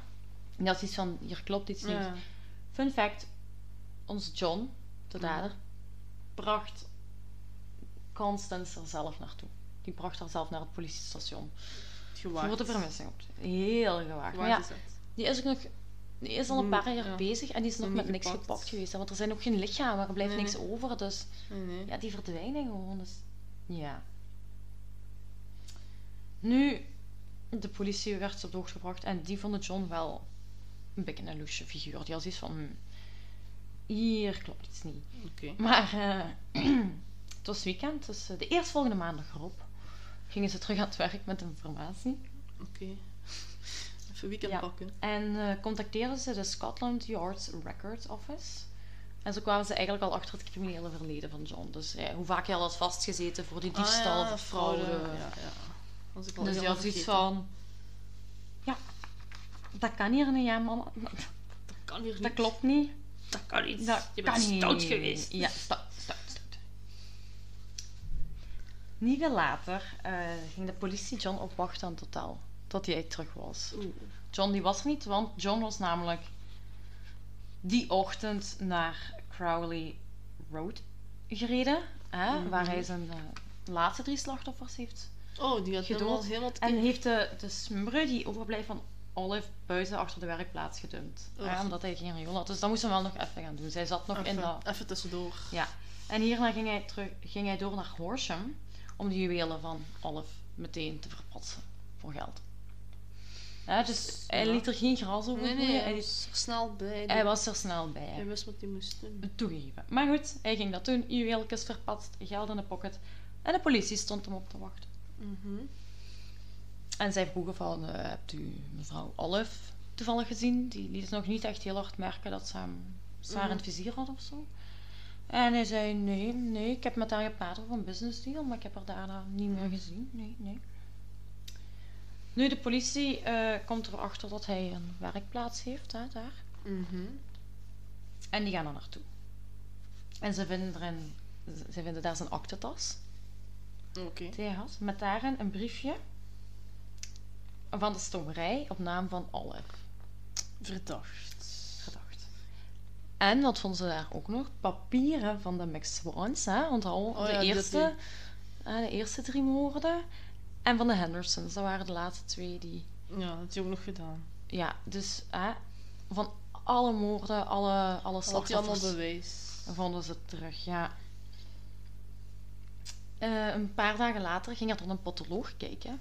En dat is iets van, hier klopt iets niet. Ja. Fun fact, onze John, de Mhm. dader, bracht Constance er zelf naartoe. die bracht haar zelf naar het politiestation. Gewaagd. Voor de vermissing. Heel gewaagd. Maar ja, is die is ook nog... Die is al een Mm, paar jaar ja. bezig en die is nog met niks gepakt. geweest. hè, Want er zijn ook geen lichamen, er blijft Nee, niks over. Dus Nee, ja, die verdwijnen gewoon. Dus ja. Nu, de politie werd op de hoogte gebracht en die vonden John wel een beetje een loesje figuur. Die had zoiets van, hm, hier klopt iets niet. Oké. Maar eh, was weekend, dus eh, de eerstvolgende maandag erop gingen ze terug aan het werk met informatie. Oké. Even weekend Ja. pakken. En eh, contacteerden ze de Scotland Yard Records Office. En zo kwamen ze eigenlijk al achter het criminele verleden van John. Dus ja, hoe vaak hij al had vastgezeten voor die diefstal, ah, ja, fraude. Ja, ja. Ik al Dus helemaal had zoiets van... Ja, dat kan hier niet, ja man. Dat kan hier niet. Dat klopt niet. Dat kan niet. Dat Je kan bent stout geweest. Ja, stout. Niet veel later eh, ging de politie John opwachten aan het hotel. Tot hij terug was. Oeh. John die was er niet, want John was namelijk die ochtend naar Crowley Road gereden. Hè, Mhm. Waar hij zijn eh, laatste drie slachtoffers heeft. Oh, die had Gedood. helemaal, En heeft de, de smurrie die overblijft van Olive buiten achter de werkplaats gedumpt. Hè, omdat hij geen riool had. Dus dat moest hij wel nog even gaan doen. Zij zat nog in dat... even tussendoor. Ja. En hierna ging hij, terug, ging hij door naar Horsham om de juwelen van Olive meteen te verpatsen voor geld. Dus hij liet er geen gras over Nee, Hij was er snel bij. hij was er snel bij. Hij wist wat hij moest doen. Toegegeven. Maar goed, hij ging dat doen. Juweeltjes verpatst, geld in de pocket. En de politie stond hem op te wachten. Mhm. En zij vroegen van, eh, hebt u mevrouw Olive toevallig gezien? Die liet nog niet echt heel hard merken dat ze hem zwaar in het Mhm. vizier had of zo. En hij zei, nee, nee, ik heb met haar gepraat over een business deal, maar ik heb haar daarna niet meer gezien. Nee, nee. Nu, de politie eh, komt erachter dat hij een werkplaats heeft, hè, daar. Mhm. En die gaan er naartoe. En ze vinden, erin, ze vinden daar zijn aktentas. Oké. die hij had, met daarin een briefje van de stomerij op naam van Olive. Verdacht. En wat vonden ze daar ook nog? Papieren van de McSwans, hè? Onthoud Oh de, ja, eerste, de eerste drie moorden. En van de Hendersons, dat waren de laatste twee die... Ja, dat hij ook nog gedaan. Ja, dus hè, van alle moorden, alle, alle slachtoffers... bewijs. vonden ze terug, ja. Eh, een paar dagen later ging er dan een patoloog kijken.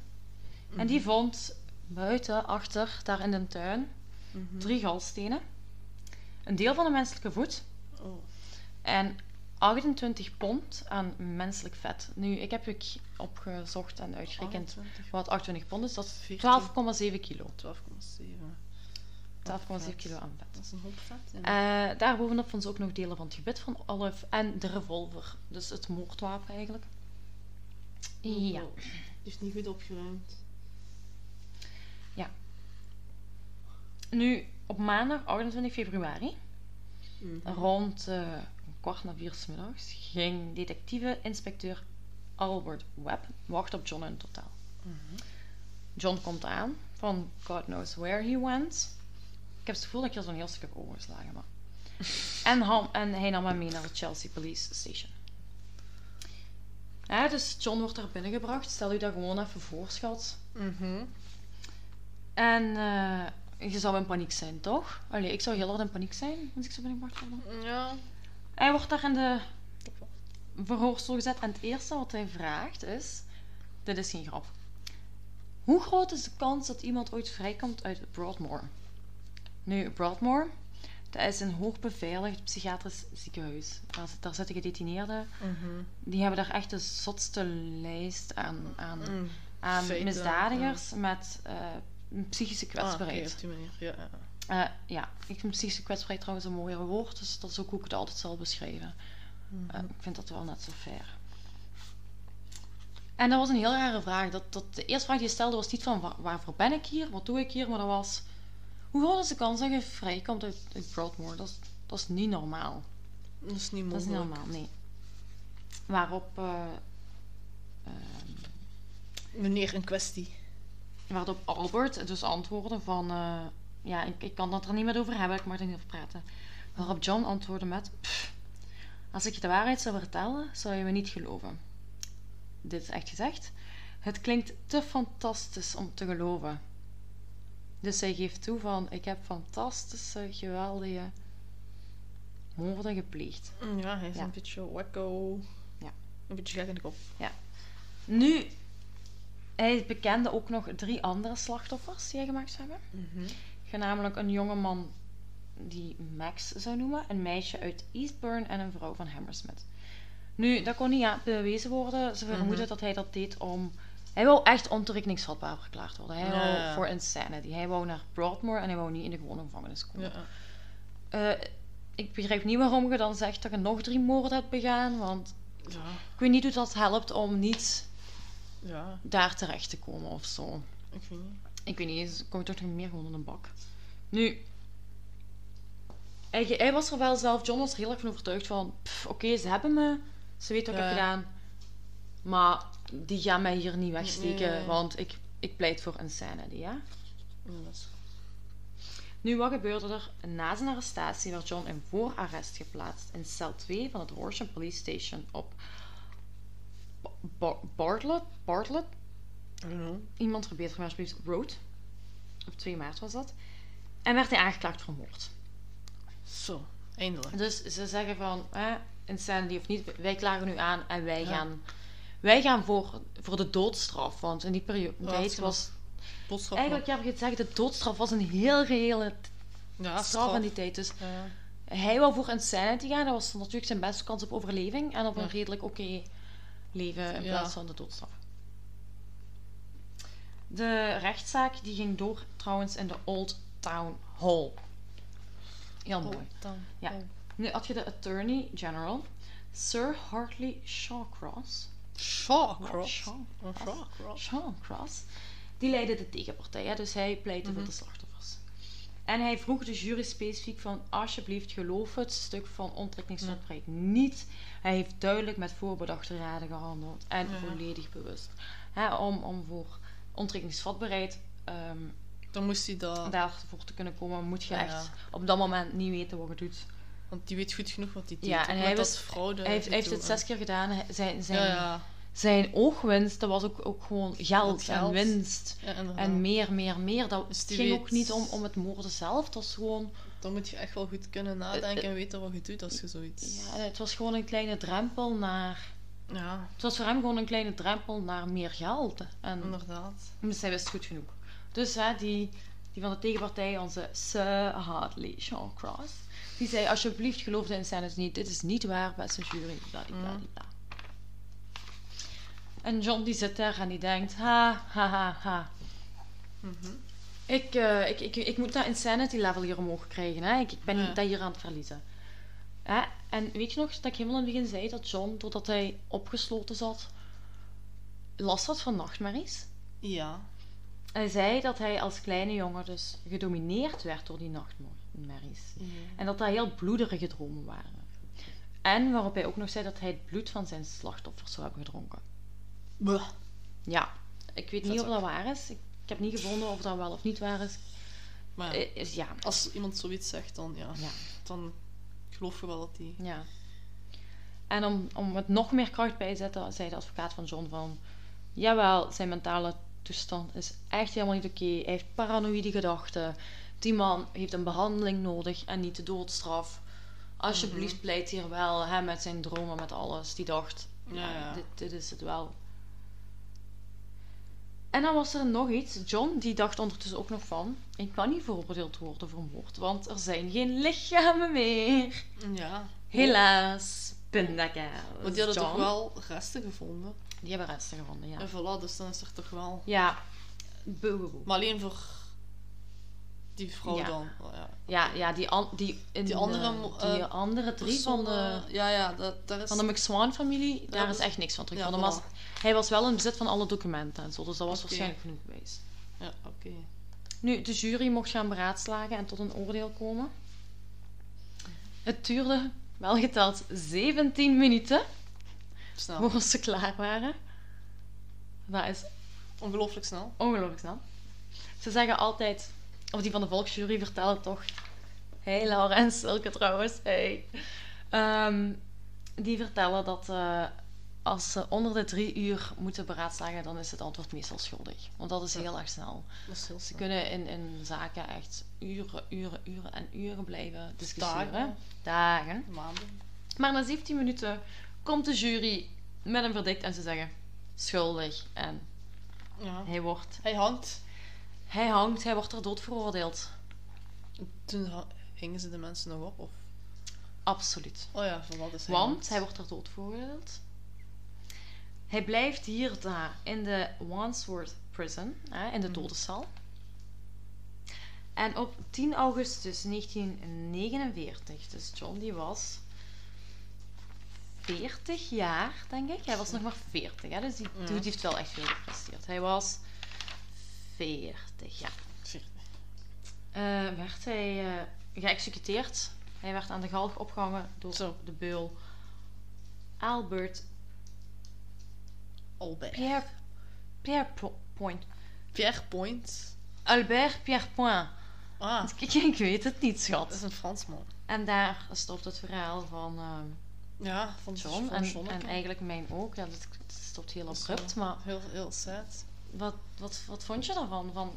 En die vond buiten, achter, daar in de tuin, Mhm. drie galstenen. Een deel van een menselijke voet. Oh. En 28 pond aan menselijk vet. Nu, ik heb ook opgezocht en uitgerekend 28. wat 28 pond is. Dat is 14. 12,7 kilo. 12,7. 12,7 vet. kilo aan vet. Dat is een hoop vet. Ja. Eh daarbovenop vonden ze ook nog delen van het gebit van Olive en de revolver. Dus het moordwapen eigenlijk. Ja. Oh, Die is niet goed opgeruimd. Nu, op maandag 28 februari, Mhm. rond eh, een kwart na vier 's middags, ging detectieve-inspecteur Albert Webb wachten op John in hotel. Mhm. John komt aan, van God knows where he went. Ik heb het gevoel dat ik hier zo'n heel stuk heb overgeslagen, maar... en, ham- en hij nam hem mee naar het Chelsea Police Station. Ja, dus John wordt daar binnengebracht. Stel u dat gewoon even voor, schat. Mhm. En eh, je zou in paniek zijn, toch? Allee, ik zou heel hard in paniek zijn als ik zo binnengebracht word. Ja. Hij wordt daar in de verhoorstoel gezet. En het eerste wat hij vraagt is... Dit is geen grap. Hoe groot is de kans dat iemand ooit vrijkomt uit Broadmoor? Nu, Broadmoor... Dat is een hoogbeveiligd psychiatrisch ziekenhuis. Daar, zit- daar zitten gedetineerden. Mhm. Die hebben daar echt de zotste lijst aan, aan, Mm. aan misdadigers met eh, een psychische Ah, kwetsbaarheid. op die manier. Ja. Eh, ja, ik vind psychische kwetsbaarheid trouwens een mooier woord, dus dat is ook hoe ik het altijd zal beschrijven. Mhm. Eh, ik vind dat wel net zo fair. En dat was een heel rare vraag. Dat, dat, de eerste vraag die je stelde was niet van "Wa- waarvoor ben ik hier, wat doe ik hier, maar dat was hoe groot is de kans dat je vrijkomt uit, uit Broadmoor? Dat is, dat is niet normaal. Dat is niet Dat is mogelijk. niet normaal, nee. Waarop, ehm, Meneer in kwestie. Waarop Albert dus antwoordde van... eh, ja, ik, ik kan dat er niet meer over hebben, ik mag er niet over praten. Waarop John antwoordde met... "Pff, als ik je de waarheid zou vertellen, zou je me niet geloven. dit is echt gezegd, het klinkt te fantastisch om te geloven. Dus zij geeft toe van, ik heb fantastische, geweldige moorden gepleegd. Ja, hij is Ja. een beetje wacko. Ja. Een beetje gek in de kop. Nu, hij bekende ook nog drie andere slachtoffers die hij gemaakt zou hebben. Mhm. Namelijk een jongeman die Max zou noemen, een meisje uit Eastbourne en een vrouw van Hammersmith. Nu, dat kon niet bewezen worden. Ze vermoeden Mhm. dat hij dat deed om... Hij wou echt ontoerekeningsvatbaar verklaard worden. Hij Ja, wou voor insanity. Hij wou naar Broadmoor en hij wou niet in de gewone gevangenis komen. Ja. Eh, ik begrijp niet waarom je dan zegt dat je nog drie moorden hebt begaan, want Ja. ik weet niet hoe dat helpt om niet Ja. daar terecht te komen of zo. Ik weet niet. Ik weet niet kom je toch nog meer gewoon in een bak. Nu, hij, hij was er wel zelf, John was er heel erg van overtuigd van, oké, ze hebben me, ze weten wat ik heb gedaan, maar die gaan mij hier niet wegsteken, Nee. want ik, ik pleit voor insanity, ja? Ja, dat is- Nu, wat gebeurde er? Na zijn arrestatie werd John in voorarrest geplaatst in cel 2 van het Horsham Police Station op Ba- Bartlett, Bartlett I don't know. iemand verbeter me alsjeblieft, Road. Op 2 maart was dat. En werd hij aangeklaagd voor moord. Zo, eindelijk. Dus ze zeggen van, eh, insanity of niet, wij klagen u aan en wij Ja. gaan, wij gaan voor, voor de doodstraf. Want in die periode was... Boodschap. Eigenlijk, heb je het zeggen, de doodstraf was een heel reële ja, straf in die tijd. Dus Ja. hij wou voor insanity gaan. Dat was natuurlijk zijn beste kans op overleving. En op een redelijk oké leven in Ja. plaats van de doodstraf. De rechtszaak die ging door trouwens in de Old Town Hall. Heel mooi. Ja. Nu had je de Attorney General, Sir Hartley Shawcross. Shawcross. Shaw- Shawcross. Shawcross. Die leidde de tegenpartij, hè, dus hij pleitte voor Mhm. de slachtoffers. En hij vroeg de jury specifiek van, alsjeblieft geloof het stuk van onttrekkingsvatbaarheid niet. Hij heeft duidelijk met voorbedachte raden gehandeld en Ja. volledig bewust. Hè, om, om voor onttrekkingsvatbaarheid ehm Dan moest hij dat... daarvoor te kunnen komen, moet je Ja, echt ja. op dat moment niet weten wat je doet. Want die weet goed genoeg wat hij doet. Ja, en hij dat was- fraude Hij heeft, hij heeft gedoe het zes keer gedaan. Zijn, zijn, zijn oogwinst, dat was ook, ook gewoon geld, Dat geld. en winst. En meer, meer, meer. Dat Dus ging weet- ook niet om, om het moorden zelf. Het was gewoon... Dan moet je echt wel goed kunnen nadenken en weten wat je doet als je zoiets... Ja, het was gewoon een kleine drempel naar... Ja, Het was voor hem gewoon een kleine drempel naar meer geld. En inderdaad. dus hij wist goed genoeg. Dus hè, die, die van de tegenpartij, onze Sir Hartley Sean Cross, die zei alsjeblieft geloof de insanity niet. Dit is niet waar, beste jury. Bladibladibla. En John die zit daar en die denkt, ha, ha, ha, ha. Mhm. Ik, eh, ik, ik, ik moet dat insanity level hier omhoog krijgen. Hè? Ik, ik ben Ja. dat hier aan het verliezen. Hè? En weet je nog dat ik helemaal in het begin zei dat John, doordat hij opgesloten zat, last had van nachtmerries? Ja. Hij zei dat hij als kleine jongen dus gedomineerd werd door die nachtmerries. En dat dat heel bloederige dromen waren. En waarop hij ook nog zei dat hij het bloed van zijn slachtoffers zou hebben gedronken. Bleh. Ja, ik weet niet of dat waar is. Ik, ik heb niet gevonden of dat wel of niet waar is. Maar ja, Eh, is- ja, als iemand zoiets zegt, dan ja. ja. Dan geloof je wel dat die... Ja. En om, om het nog meer kracht bij te zetten, zei de advocaat van John van... Jawel, zijn mentale toestand is echt helemaal niet oké. Hij heeft paranoïde gedachten. Die man heeft een behandeling nodig en niet de doodstraf. Alsjeblieft, Mhm. pleit hier wel hè, met zijn dromen, met alles. Die dacht, Ja, ja. Dit, dit is het wel. En dan was er nog iets. John, die dacht ondertussen ook nog van... Ik kan niet veroordeeld worden voor moord, want er zijn geen lichamen meer. Ja. Helaas. Pindakaas. Want die hadden John. toch wel resten gevonden. Die hebben resten gevonden, ja. En voilà, dus dan is er toch wel... Ja. Boe. Maar alleen voor die vrouw Ja. dan. Ja. Ja, ja die, an, die, in Die de- andere die eh, andere drie van de, Personen- Ja, ja, dat, daar is... van de McSwan-familie, daar Ja, is echt niks van ja, teruggevonden. maar voilà. hij was wel in bezit van alle documenten en zo, dus dat was waarschijnlijk genoeg bewijs. Ja, oké. Nu, de jury mocht gaan beraadslagen en tot een oordeel komen. Het duurde, wel geteld, 17 minuten Snel. voor ze klaar waren. Dat is Ongelooflijk snel. ongelooflijk snel. Ze zeggen altijd, of die van de volksjury vertellen toch. Hey Laura en Silke trouwens, hey. Ehm, die vertellen dat eh, als ze onder de drie uur moeten beraadslagen, dan is het antwoord meestal schuldig. Want dat is heel erg snel. Dat is heel Ze kunnen in, in zaken echt uren, uren, uren en uren blijven discussiëren. Dagen. Dagen. Maanden. Maar na 17 minuten komt de jury met een verdict en ze zeggen schuldig. En Ja. hij wordt, Hij hangt. Hij hangt, hij wordt er dood veroordeeld. Toen hingen ze de mensen nog op? Of... Absoluut. Oh ja, van wat is hij? Want hij wordt er dood veroordeeld. Hij blijft hier daar in de Wandsworth Prison, hè, in de Mhm. dodencel. En op 10 augustus 1949, dus John die was 40 jaar, denk ik. Hij was nog maar 40, hè, dus die dude heeft wel echt veel gepresteerd. Hij was 40, ja. Veertig. Eh, werd hij eh, geëxecuteerd. Hij werd aan de galg opgehangen door Zo. de beul Albert Albert. Pierre, Pierre Po- Point. Pierre Point. Albert Pierre Point. Ah, Ik, ik weet het niet, dat schat. is een Fransman. En daar stopt het verhaal van ehm, Ja, van John van en, eigenlijk mijn ook. Ja, dat het stopt heel Dat abrupt. Maar Heel, heel sad. Wat, wat, wat vond je daarvan? Van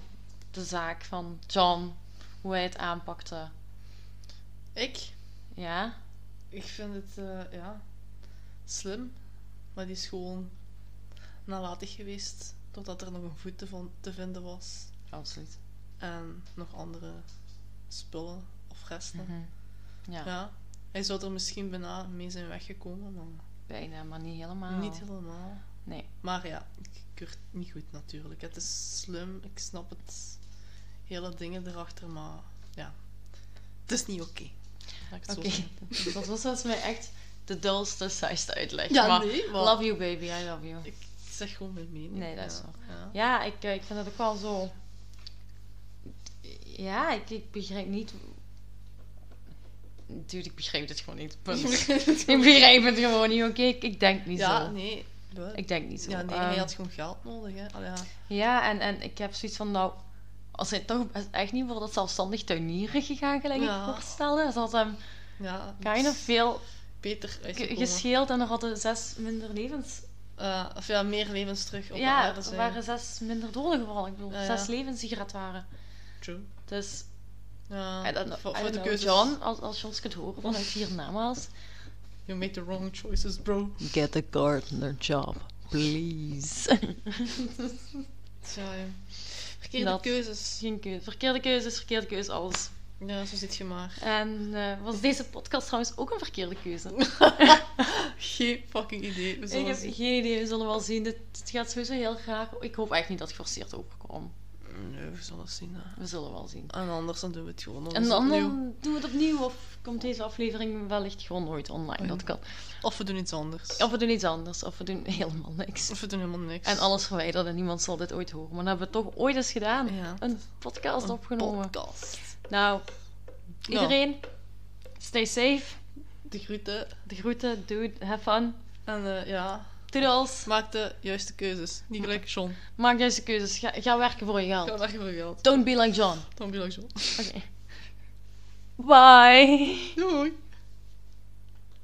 de zaak van John? Hoe hij het aanpakte? Ik? Ja? Ik vind het, eh, ja, slim. Maar die is gewoon nalatig geweest. Totdat er nog een voet te, vinden was. Absoluut. En nog andere spullen of resten. Mhm. Ja, Ja. Hij zou er misschien bijna mee zijn weggekomen, maar bijna, maar niet helemaal. niet helemaal. Nee. Maar ja, ik keur het niet goed natuurlijk. Het is slim, ik snap het. Hele dingen erachter, maar ja. Het is niet oké. Oké, dat was volgens mij echt de dulste, saaiste uitleg. Ja, maar nee, maar love you baby, I love you. ik zeg gewoon mijn mening. Nee, dat is ja. zo. Ja. Ja, ik, eh, ik vind het ook wel zo... Ja, ik, ik begrijp niet... Dude, ik begrijp het gewoon niet. Punt. ik begrijp het gewoon niet, oké? Ik, ik denk niet ja, zo. nee. Ik denk niet zo. Ja, nee, hij had gewoon geld nodig, hè. Ja. Ja, en, en ik heb zoiets van, nou... Als hij toch echt niet voor dat zelfstandig tuinieren gegaan, gelijk Ja. ik voorstelde. Ze had hem ja kind of veel beter gescheeld en er hadden zes minder levens... Eh, of ja, meer levens terug op ja, aarde er waren zes minder doden gevallen. Ik bedoel, Ja, ja. zes levens die gered waren. True. Dus Ja, voor, voor de know. keuzes. John, als, als je ons kunt horen vanuit hiernamaals. You made the wrong choices, bro. Get a gardener job, please. Tja, ja. Verkeerde Dat- keuzes. Geen keuze. Verkeerde keuzes, verkeerde keuze, alles. Ja, zo zit je maar. En eh, was deze podcast trouwens ook een verkeerde keuze? Geen fucking idee. We Ik zullen heb zien. geen idee, we zullen wel zien. Dit, dit gaat sowieso heel graag. Ik hoop echt niet dat het geforceerd overkomt. Nee, we zullen zien. hè. We zullen wel zien. En anders dan doen we het gewoon nog En dan, opnieuw. dan doen we het opnieuw of komt deze aflevering wellicht gewoon nooit online. Dat kan. Of we doen iets anders. Of we doen iets anders, of we doen helemaal niks. Of we doen helemaal niks. En alles verwijderd en niemand zal dit ooit horen. Maar dat hebben we toch ooit eens gedaan. Ja. Een podcast Een opgenomen. podcast. Nou, iedereen, stay safe. De groeten. De groeten, dude, have fun. En eh, ja, Toodles. maak de juiste keuzes. Niet gelijk John. Maak juiste keuzes. Ga, ga werken voor je Ga geld. werken voor geld. Don't be like John. Dan be like John. Oké. Bye. Doei.